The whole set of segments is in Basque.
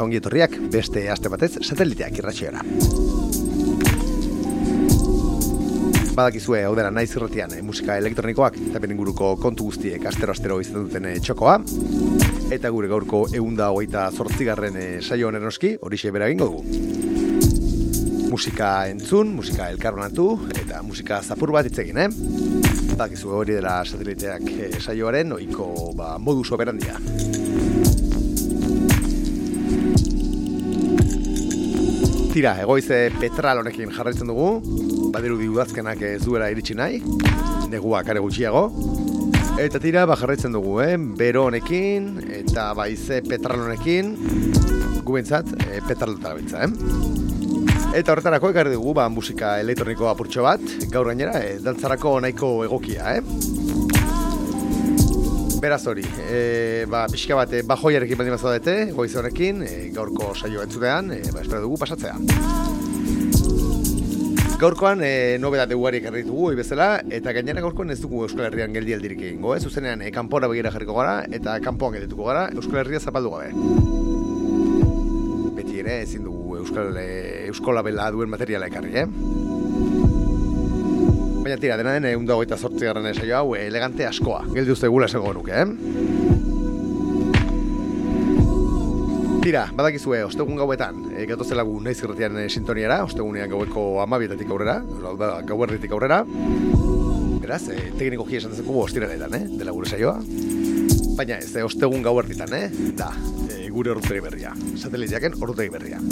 Eta ongi etorriak beste aste batez sateliteak irratxiora. Badakizue, hau dela naiz irratian eh, musika elektronikoak eta inguruko kontu guztiek astero-astero izan duten eh, txokoa. Eta gure gaurko eunda hogeita zortzigarren eh, saio honen oski, horixe bera egingo dugu. Musika entzun, musika elkarbonatu eta musika zapur bat itzegin, eh? Badakizue hori dela sateliteak saioaren ohiko ba, modus operandia. Tira, egoize petral honekin jarraitzen dugu, badiru udazkenak ez duela iritsi nahi, neguak are gutxiago. Eta tira, ba jarraitzen dugu, eh? bero honekin, eta baize petral honekin, gu bintzat, eh, petral bintza, eh? Eta horretarako ekarri dugu, ba, musika elektroniko apurtxo bat, gaur gainera, eh, dantzarako nahiko egokia, eh? Beraz hori, e, ba, pixka bat, e, bajoiarekin baldin bazadete, goiz honekin, e, gaurko saio entzutean, e, ba, espero dugu pasatzea. Gaurkoan, e, nobedate ugari ekarri dugu, bezala, eta gainera gaurkoan ez dugu Euskal Herrian geldi aldirik egingo, eh? Zuzenean, e, kanpora begira jarriko gara, eta kanpoan geldituko gara, Euskal Herria zapaldu gabe. Beti ere, ezin dugu Euskal, e, Euskola bela duen materiala ekarri, eh? Baina tira, dena den egun dagoita sortzi garren esaio hau elegante askoa. Geldi uste gula esango nuke, eh? Tira, badakizue, ostegun gauetan, e, gatozela gu naiz irratian e, sintoniara, ostegunean gaueko amabietatik aurrera, da, gauerritik aurrera. Beraz, e, tekniko jia esan dezuko ostiraletan, eh? Dela gure saioa. Baina ez, e, ostegun gauerritan, eh? Da, e, gure orrutegi berria. Sateliteaken orrutegi berria.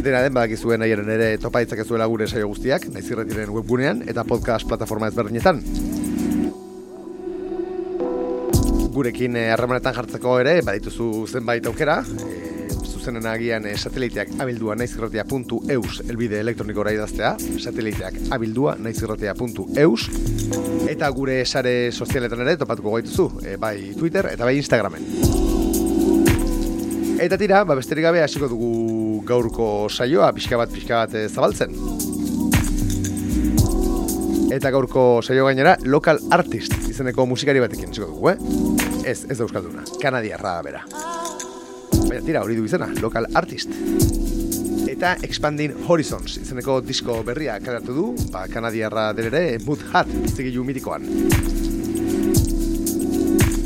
Dena den badakizuen nahiaren ere topa ditzakezuela gure saio guztiak, naiz irratiren webgunean eta podcast plataforma ezberdinetan. Gurekin eh, harremanetan jartzeko ere, badituzu zenbait aukera, e, zuzenen agian e, sateliteak abildua naizirratia.eus elbide elektronikora idaztea, sateliteak abildua naizirratia.eus eta gure sare sozialetan ere topatuko gaituzu, e, bai Twitter eta bai Instagramen. Eta tira, ba besterik gabe hasiko dugu gaurko saioa pixka bat pixka bat zabaltzen. Eta gaurko saio gainera local artist izeneko musikari batekin hasiko dugu, eh? Ez, ez da euskalduna. Kanadiarra bera. Baina tira, hori du izena, local artist. Eta Expanding Horizons izeneko disko berria kaleratu du, ba, kanadiarra delere Mood Hat zigilu mitikoan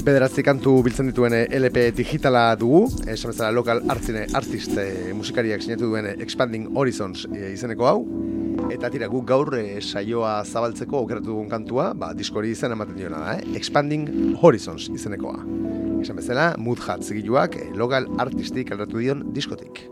bederatzi kantu biltzen dituen LP digitala dugu, esan bezala local artine artist e, musikariak sinatu duen Expanding Horizons e, izeneko hau, eta tira guk gaur e, saioa zabaltzeko okeratu dugun kantua, ba, diskori izan ematen diona da, eh? Expanding Horizons izenekoa. Esan bezala, Mood Hat zigiluak e, local artistik aldatu dion diskotik.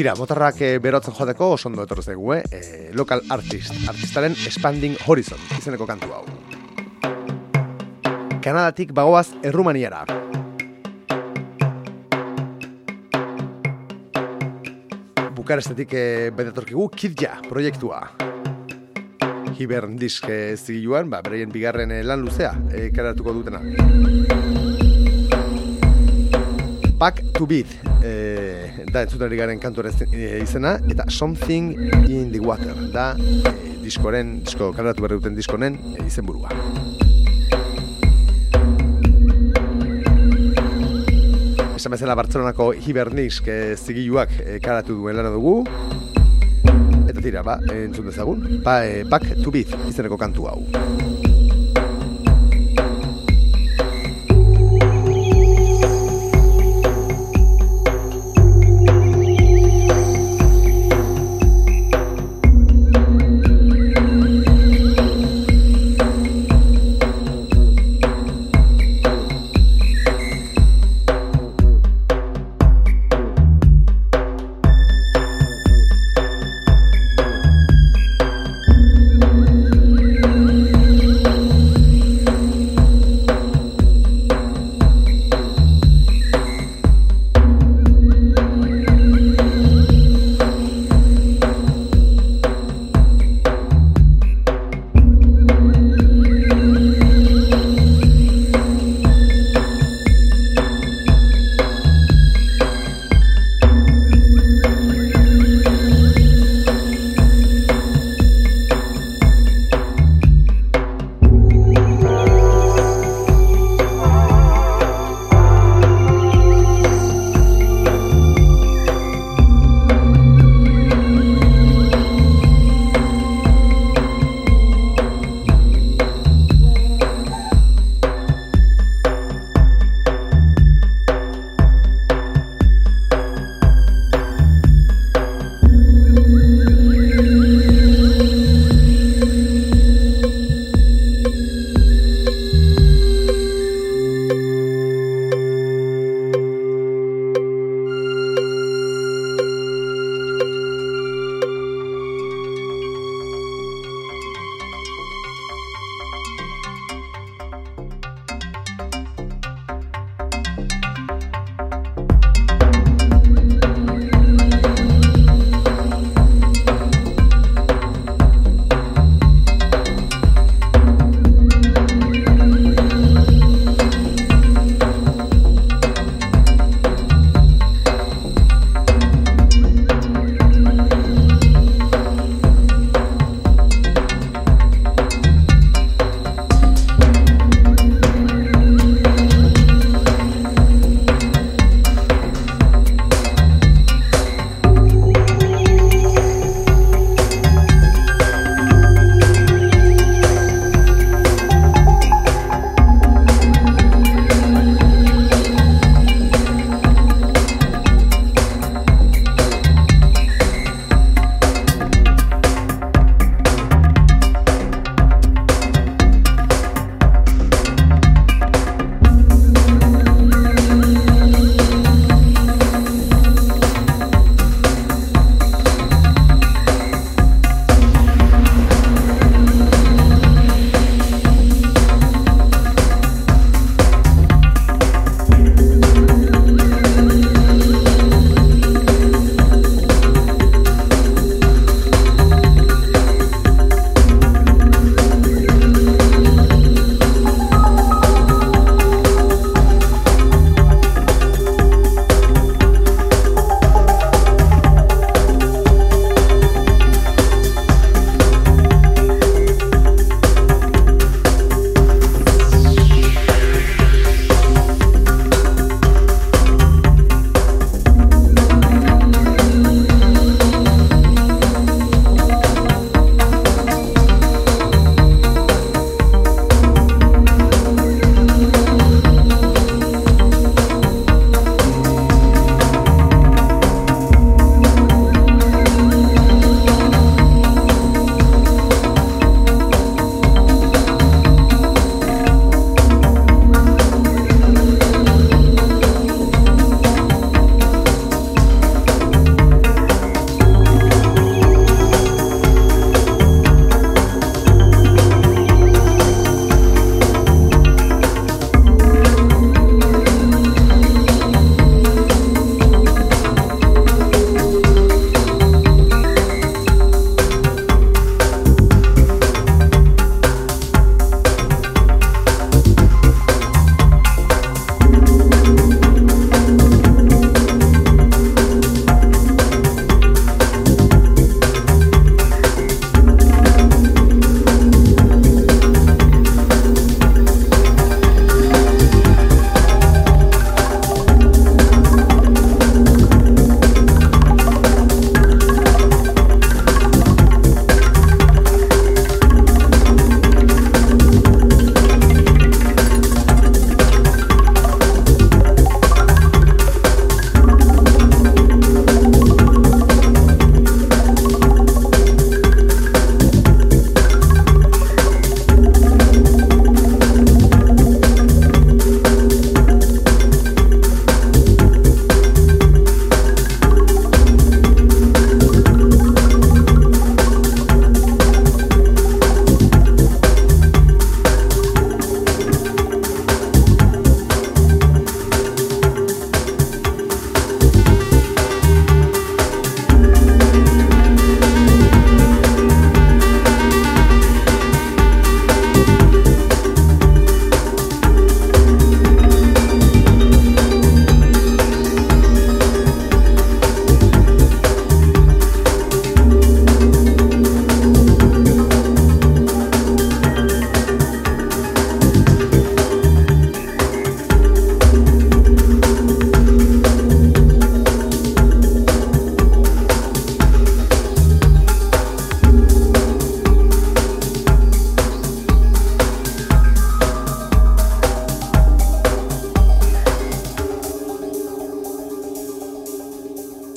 Tira, motorrak e, berotzen jodeko oso ondo etorri zaigu, eh? E, local artist, artistaren Expanding Horizon, izeneko kantu hau. Kanadatik bagoaz Errumaniara. Bukarestetik e, bedetorkigu Kidja proiektua. Hibern disk e, zigiluan, ba, bereien bigarren lan luzea e, karatuko dutena. Back to Beat da entzuten garen kantu e, izena eta Something in the Water da e, diskoren, disko karatu berri duten diskonen e, izenburua. Esan bezala Bartzelonako Hibernisk e, zigiluak e, karatu duen lana dugu. Eta tira, ba, entzun dezagun. Ba, e, Back to Beat izeneko kantu hau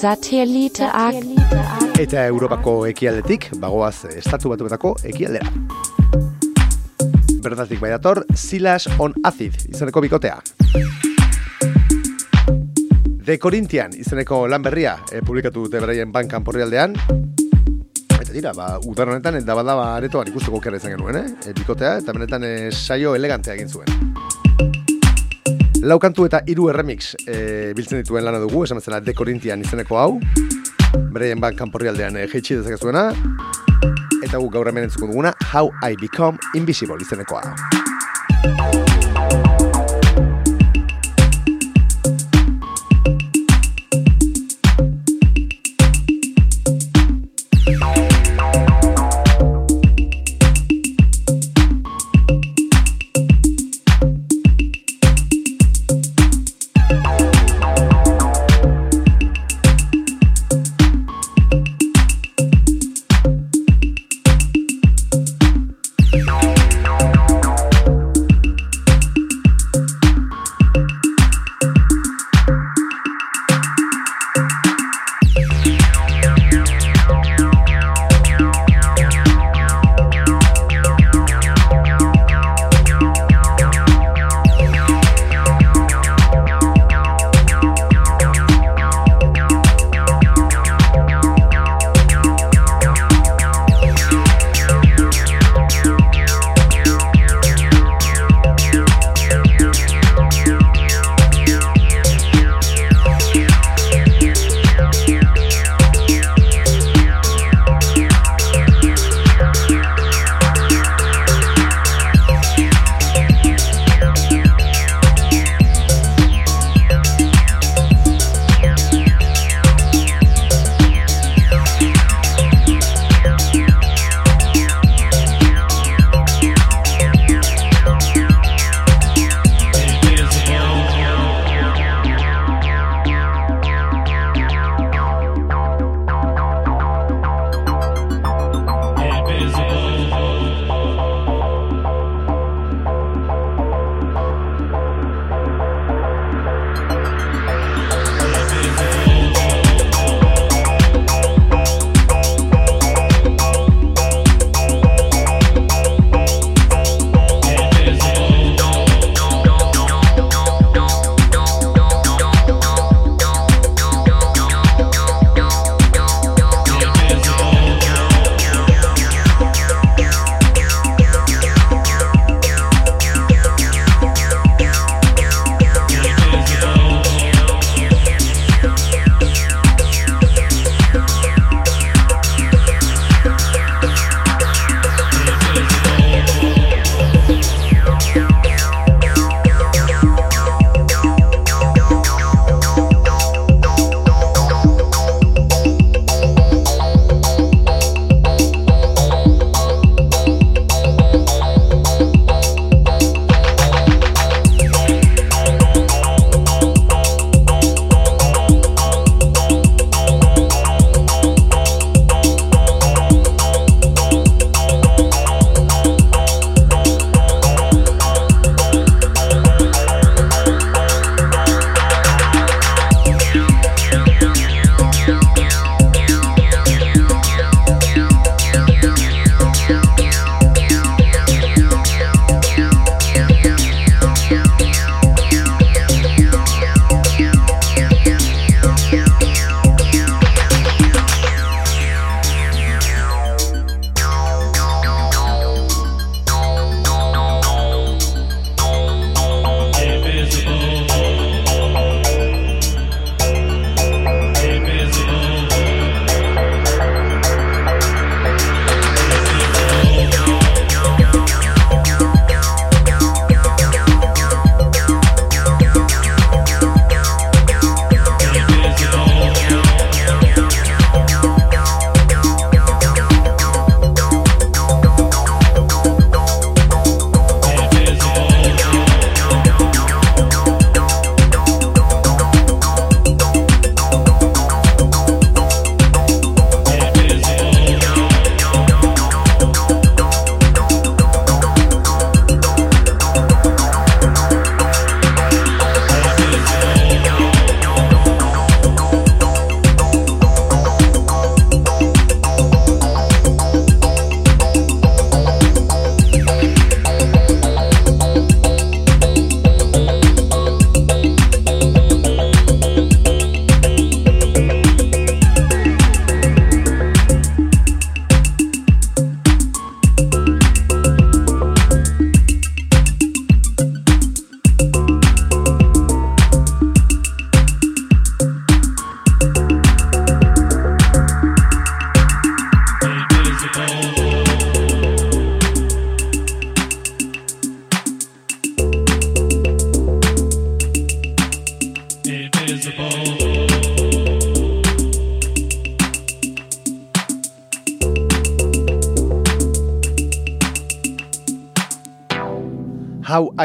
Satellite Eta Europako ekialdetik, bagoaz estatu batuetako ekialdera. Bertatik bai dator, Silas on Acid, izeneko bikotea. The Corinthian, izeneko lan berria, e, publikatu dute beraien bankan porrialdean. Eta dira, ba, udar honetan, eta badaba aretoan ikusteko kera izan genuen, eh? E, bikotea, eta benetan e, saio elegantea egin zuen. Laukantu eta hiru erremix e, biltzen dituen lana dugu, esan bezala The Corinthian izeneko hau. Bereien bank kanporrialdean e, jeitsi dezakezuena. Eta gu gaur hemen entzuko duguna How I Become Invisible izenekoa.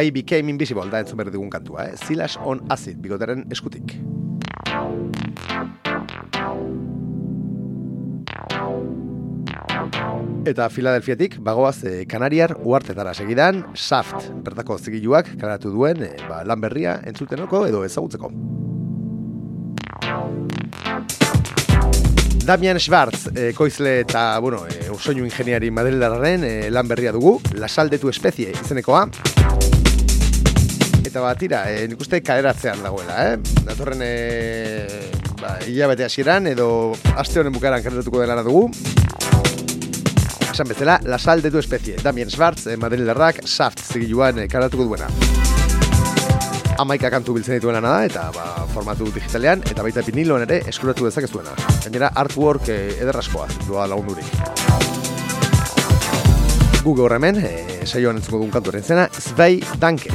I Became Invisible da entzun berri dugun kantua, eh? Silas on Acid, bigotaren eskutik. Eta Filadelfiatik, bagoaz, e, Kanariar uartetara segidan, Saft, bertako zigiluak, karatu duen, e, ba, lan berria entzutenoko edo ezagutzeko. Damian Schwartz, e, koizle eta, bueno, e, usoinu ingeniari madrilarren e, lan berria dugu, lasaldetu espezie izenekoa. Eta bat, tira, e, nik uste kaderatzean dagoela, eh? Datorren, e, ba, hilabete hasieran edo aste honen bukaran kaderatuko dela dugu. Esan bezala, lasaldetu espezie, Damien Schwartz, e, madrilarrak, Saft zigiluan e, kaderatuko duena amaika kantu biltzen dituen da, eta ba, formatu digitalean, eta baita viniloan ere eskuratu dezakezuena. Gainera, artwork eh, ederraskoa, doa lagundurik. Google horremen, eh, saioan entzuko dugun kantu zena, Zvei Danke.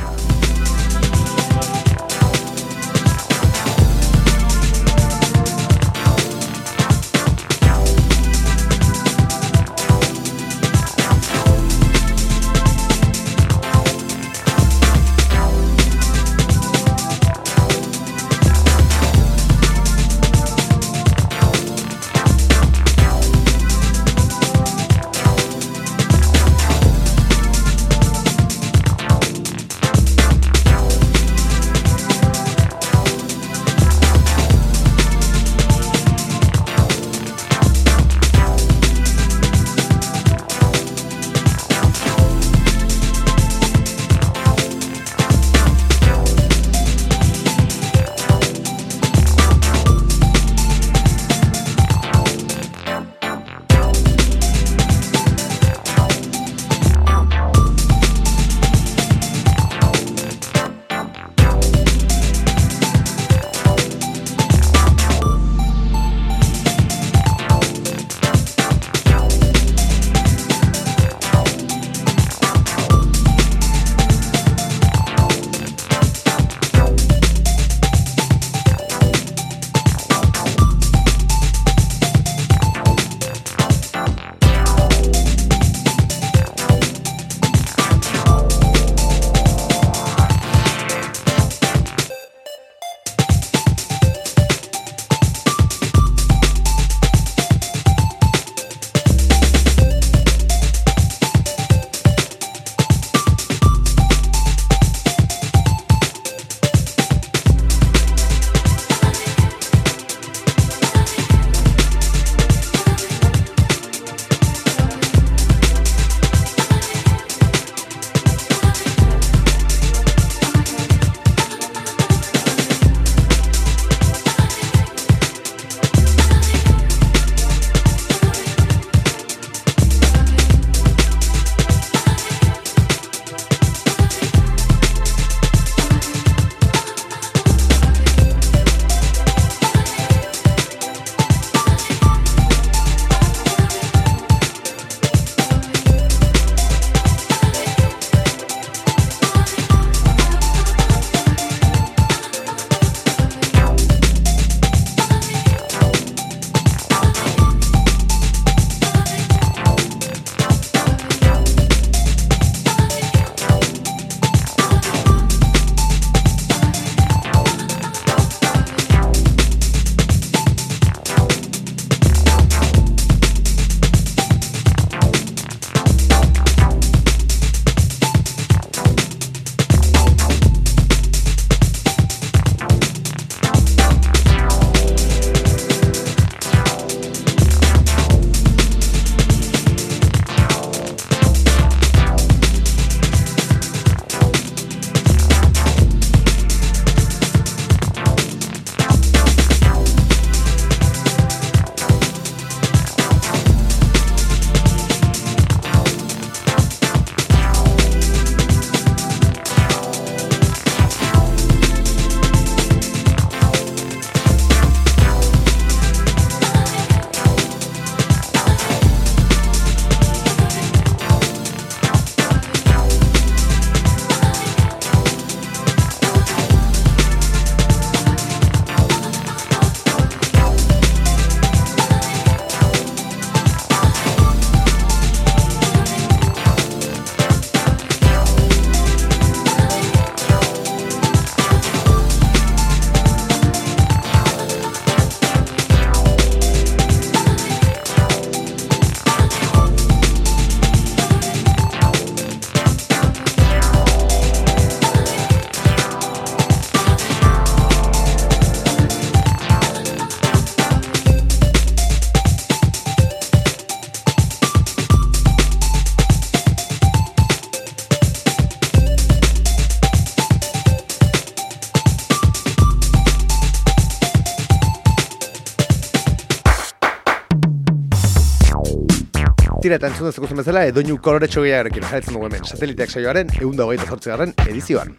Tira eta entzun dezuko bezala, edoinu koloretxo gehiagarekin jarretzen dugu hemen, sateliteak saioaren, egun dago garren edizioan.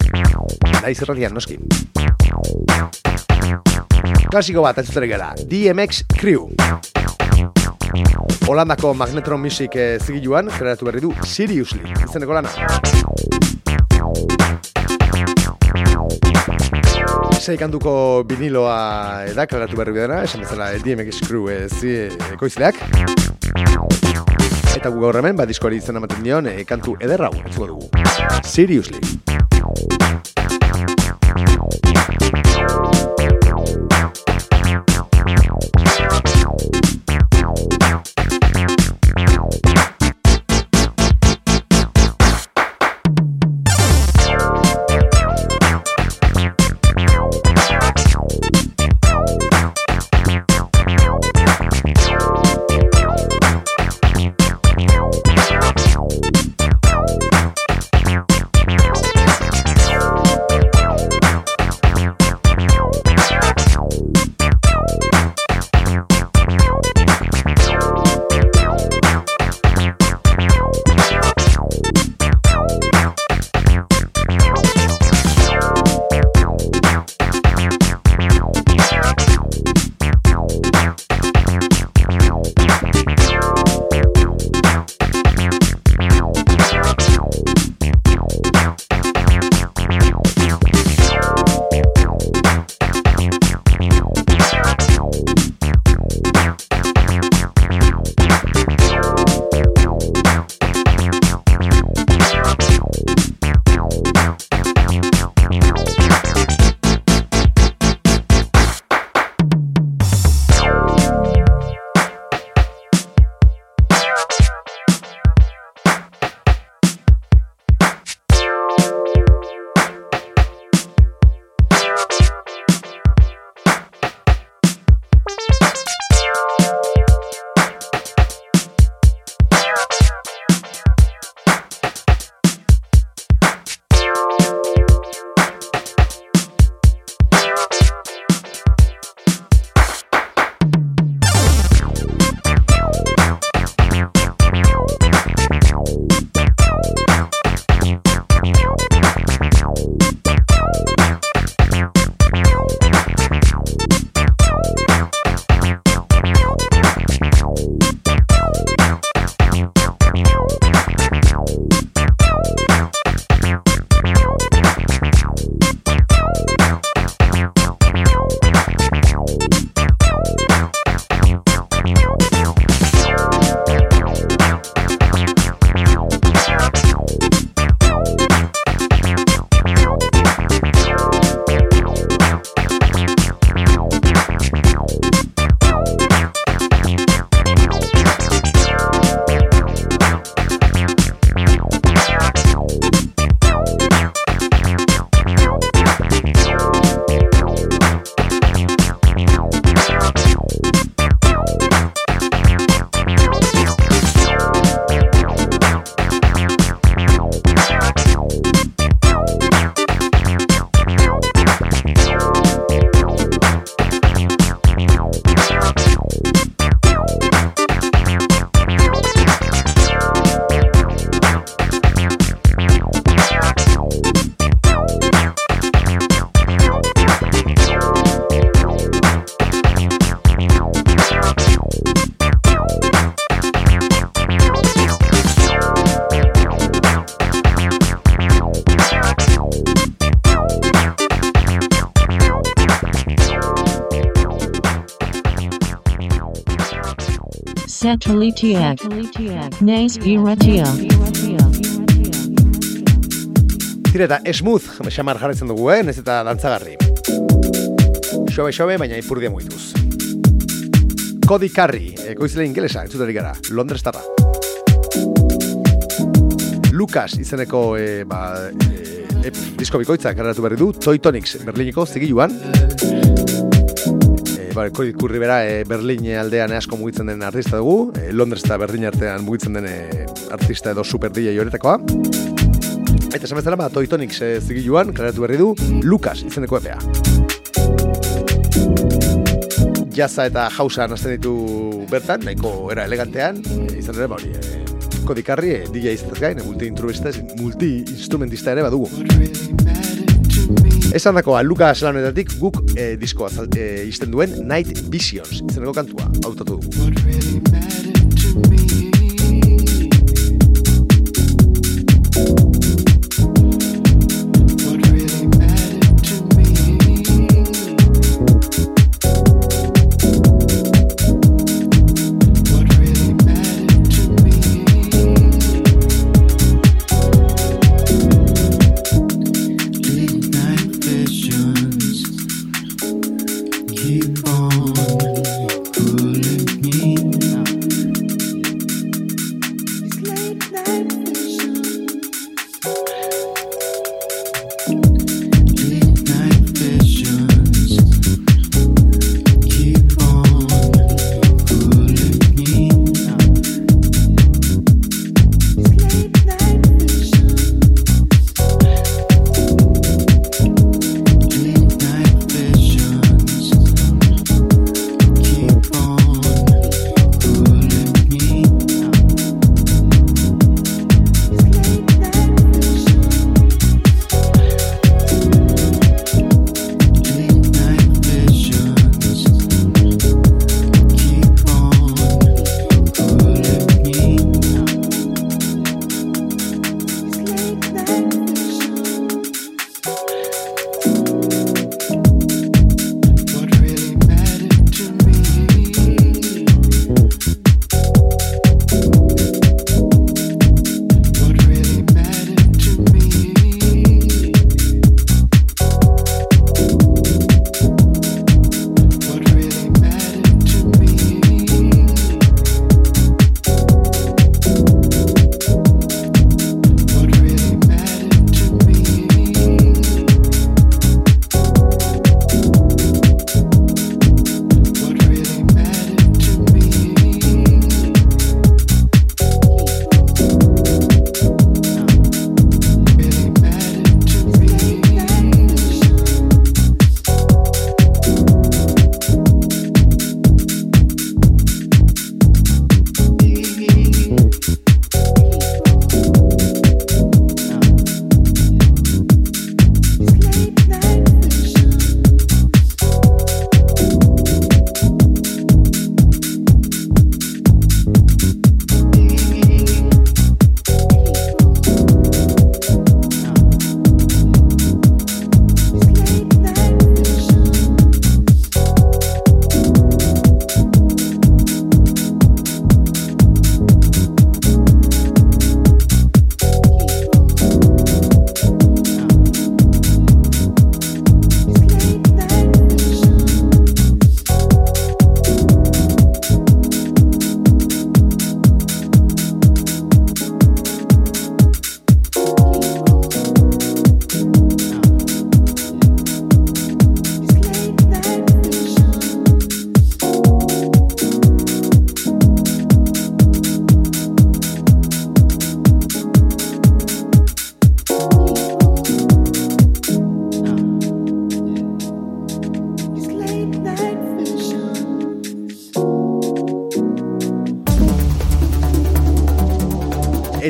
Naiz erratian, noski. Klasiko bat, entzutera gara, DMX Crew. Holandako Magnetron Music eh, zigiluan, kreatu berri du, Seriously, izeneko lana. Sei kantuko viniloa eda, kreatu berri dena, esan bezala DMX Crew eh, ekoizleak. Eta gu gaur hemen, ba, diskoari izan amaten dion, e, kantu ederrau, entzuko dugu. Seriously. Satelitiak. Naiz irratia. Tira eta smooth, xamar jarretzen dugu, eh? Nez eta dantzagarri. Xobe, xobe, baina ipurdia muituz. Cody Carri, ekoizile ingelesa, entzutari gara, Londres tarra. Lucas izeneko e, ba, e, e, disko bikoitza karratu berri du, Toy Tonics Berliniko zigiluan ba, kurri bera e, Berlin aldean asko mugitzen den artista dugu, e, Londres eta Berlin artean mugitzen den e, artista edo super DJ horretakoa. Eta esan bezala, ba, Toy Tonics e, zigiluan, klaratu berri du, Lucas izeneko epea. jaza eta jausa nazten ditu bertan, nahiko era elegantean, e, izan ere, ba hori, e, kodikarri, e, DJ izatez gain, multi-instrumentista ere badugu. Esan dakoa, Luka Salanetatik guk e, diskoa zalt, e, izten duen Night Visions, izeneko kantua, hautatu dugu.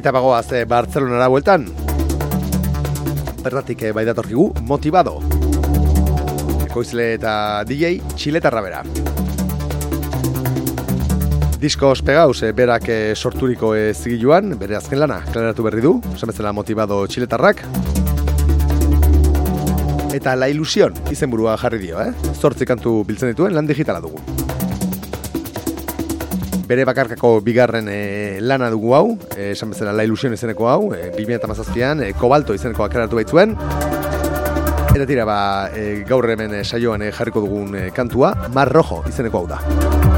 Eta bagoaz e, Bartzelonara bueltan. Bertatik e, bai datorkigu, motivado. Ekoizle eta DJ txiletarra bera. Disko ospegauz, e, berak e, sorturiko e, zigiluan, bere azken lana, klaratu berri du, esan motivado txiletarrak. Eta la ilusión izenburua jarri dio, eh? Zortzi kantu biltzen dituen lan digitala dugu bere bakarkako bigarren e, lana dugu hau, e, esan bezala La Ilusion izeneko hau, e, 2008an, e, Kobalto izeneko akaratu baitzuen. Eta tira, ba, e, gaur hemen saioan e, jarriko dugun kantua, Mar Rojo izeneko hau da.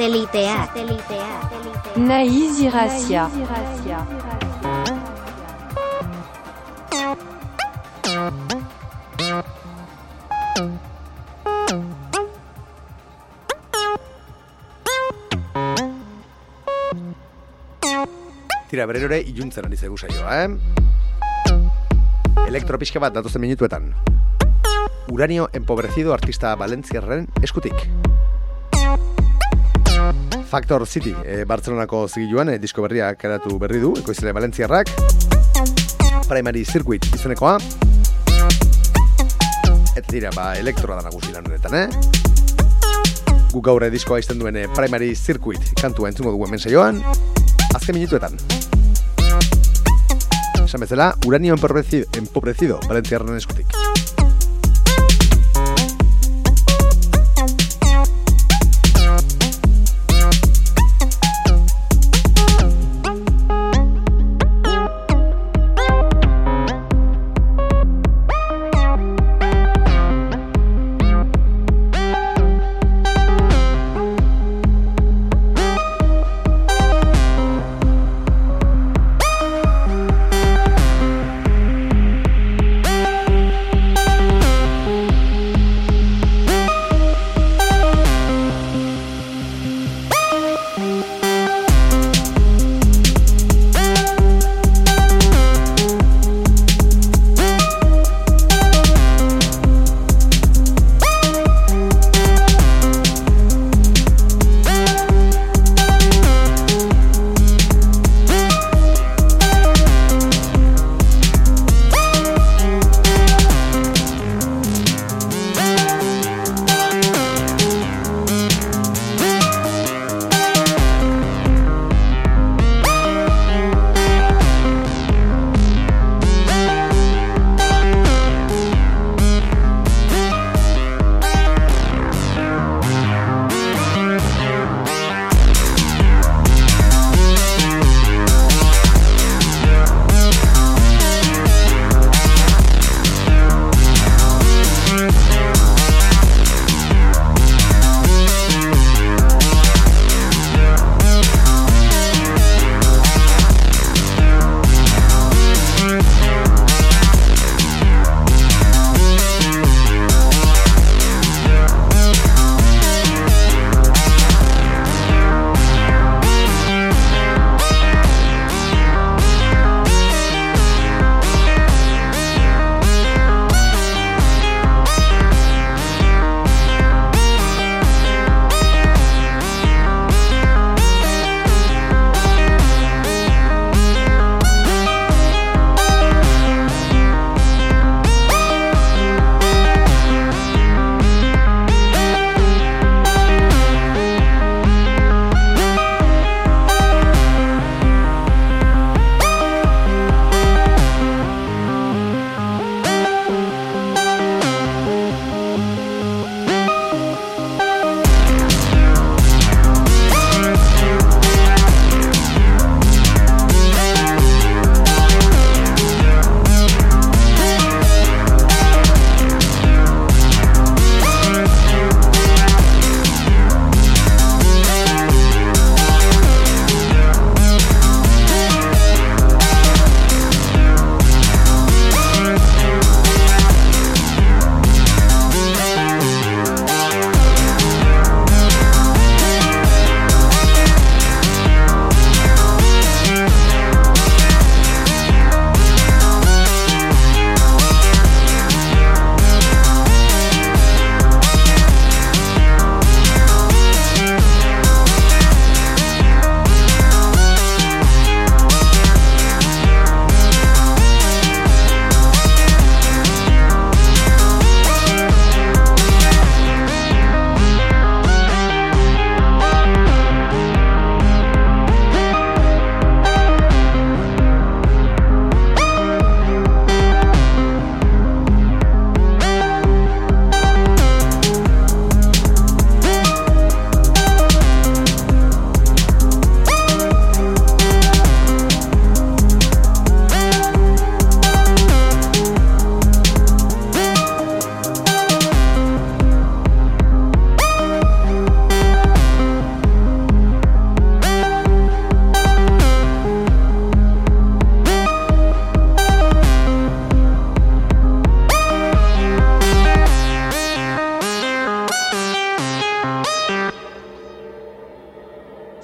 Satelitea. Naïs Iracia. Tira, berriro ere iluntzen ari zegu saioa, eh? Elektropixka bat datozen minutuetan. Uranio empobrecido artista Valentziarren eskutik. Factor City, e, Bartzelonako zigiluan e, disko berria karatu berri du, ekoizile Valentziarrak. Primary Circuit izenekoa. Eta tira, ba, elektroa da nagusi lan honetan, eh? Guk gaur diskoa izten duen Primary Circuit kantua entzungo dugu hemen saioan. Azken minutuetan. Esan bezala, uranio empobrecido, empobrecido Valentziarren eskutik.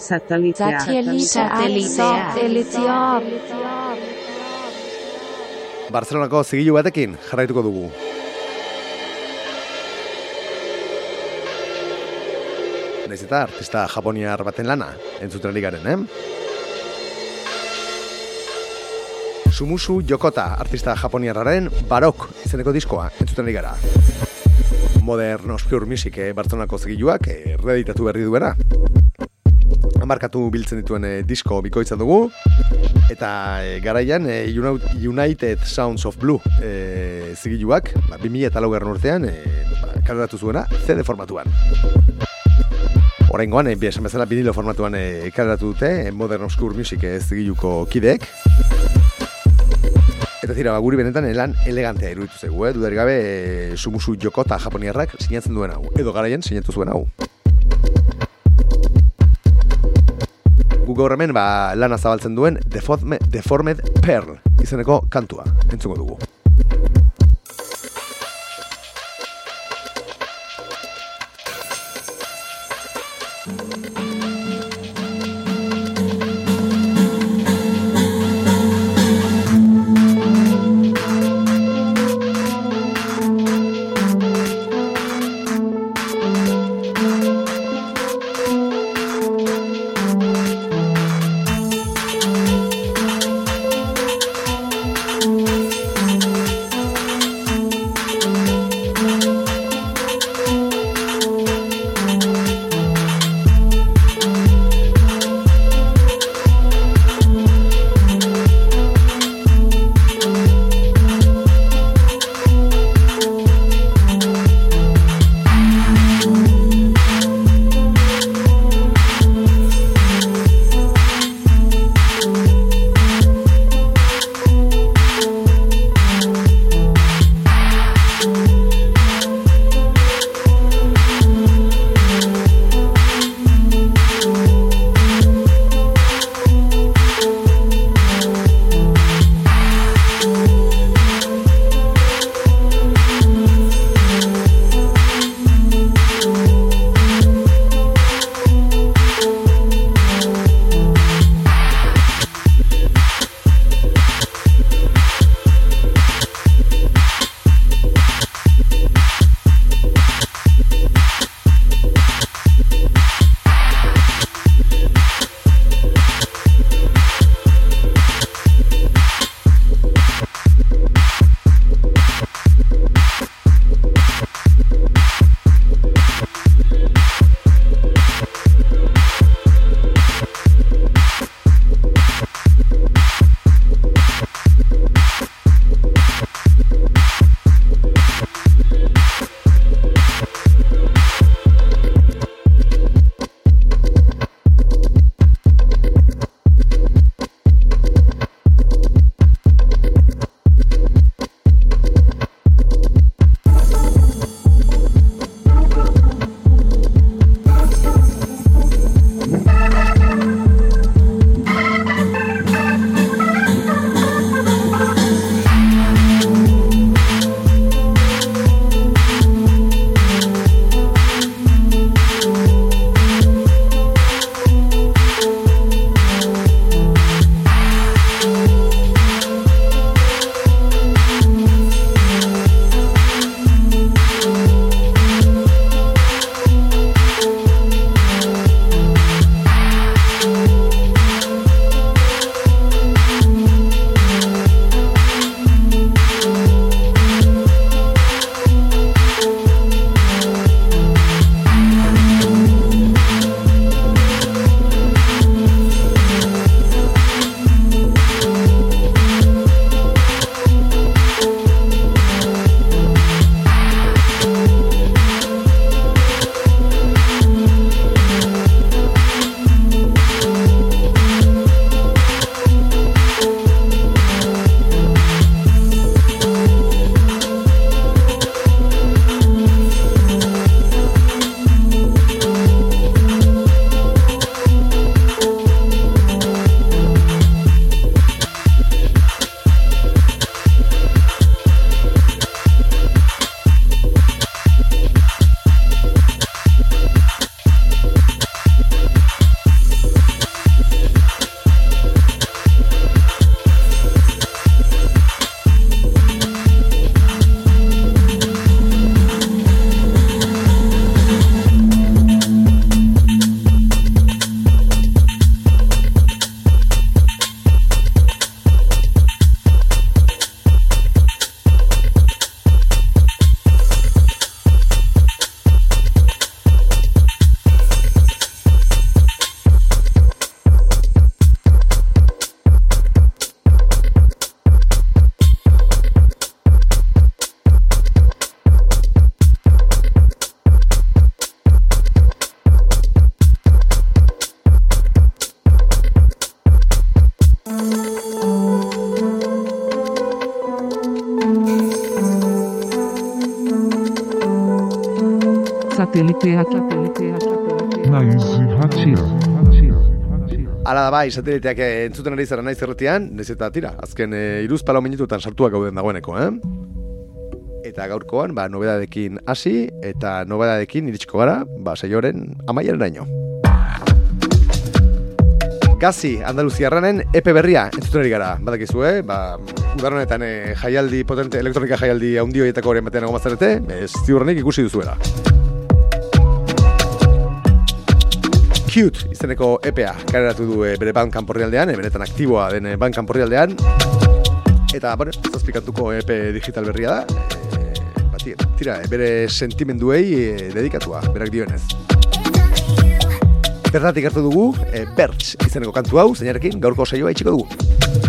Satelliteak. Satelliteak. Barcelonako zigilu batekin jarraituko dugu. Naiz eta artista japoniar baten lana, entzuten ari garen, eh? Sumusu Yokota, artista japoniarraren Barok izeneko diskoa, entzuten ari gara. Modern Obscure Music eh, Barcelonako zigiluak eh, reeditatu berri duena. Markatu biltzen dituen eh, disko bikoitza dugu, eta e, garaian e, Uni- United Sounds of Blue e, zigiluak, ba, 2000 eta laugarren urtean, e, ba, kaleratu zuena CD formatuan. Horrengoan, e, esan bezala vinilo formatuan e, kaleratu dute e, Modern Obscure Music e, zigiluko kideek. Eta zira, ba, guri benetan elan elegantea iruditu zegu, eh? dudarik gabe e, Sumusu Jokota japoniarrak sinatzen duen hau, edo garaian sinatu zuen hau. Gu gaur hemen ba, lana zabaltzen duen Deformed, Deformed Pearl izeneko kantua entzungo dugu. Bai, sateliteak eh, entzuten ari zara naiz erretian, nez eta tira, azken e, iruz palau minututan sartuak gauden dagoeneko, eh? Eta gaurkoan, ba, nobedadekin hasi eta nobedadekin iritsiko gara, ba, saioaren amaiaren daño. Gazi, Andaluziarranen epe berria entzuten ari gara, badakizu, eh? Ba, udaronetan eh, jaialdi potente, elektronika jaialdi horietako horien batean egon ez ziurrenik ikusi duzuela. Cute izeneko EPA kareratu du e, bere bankan porrialdean, e, benetan aktiboa den e, bankan porrialdean. Eta, bueno, zazpikantuko EP digital berria da. E, bati, tira, bere sentimenduei e, dedikatua, berak dioenez. Bertatik hartu dugu, e, Bertz izeneko kantu hau, zeinarekin gaurko saioa itxiko dugu.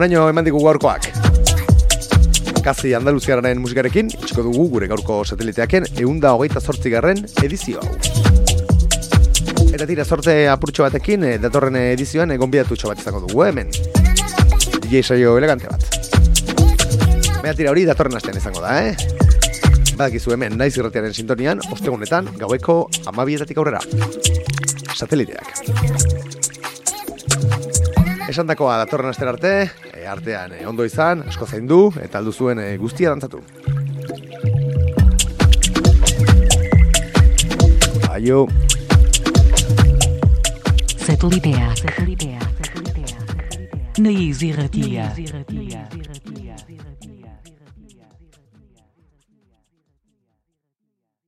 Tira, onaino eman digu gaurkoak. Kazi Andaluziararen musikarekin, itxiko dugu gure gaurko sateliteaken eunda hogeita garren edizio hau. Eta tira, sorte apurtxo batekin, eh, datorren edizioan egon bat izango dugu, eh, hemen. DJ saio elegante bat. Baina tira hori datorren astean izango da, eh? Badakizu hemen, naiz irratiaren sintonian, ostegunetan, gaueko amabietatik aurrera. Sateliteak. Esan dakoa datorren aster arte, artean e, ondo izan, asko zaindu, eta aldu zuen e, guztia dantzatu. Aio. Satelitea. Satelitea. Satelitea. Naiz irratia.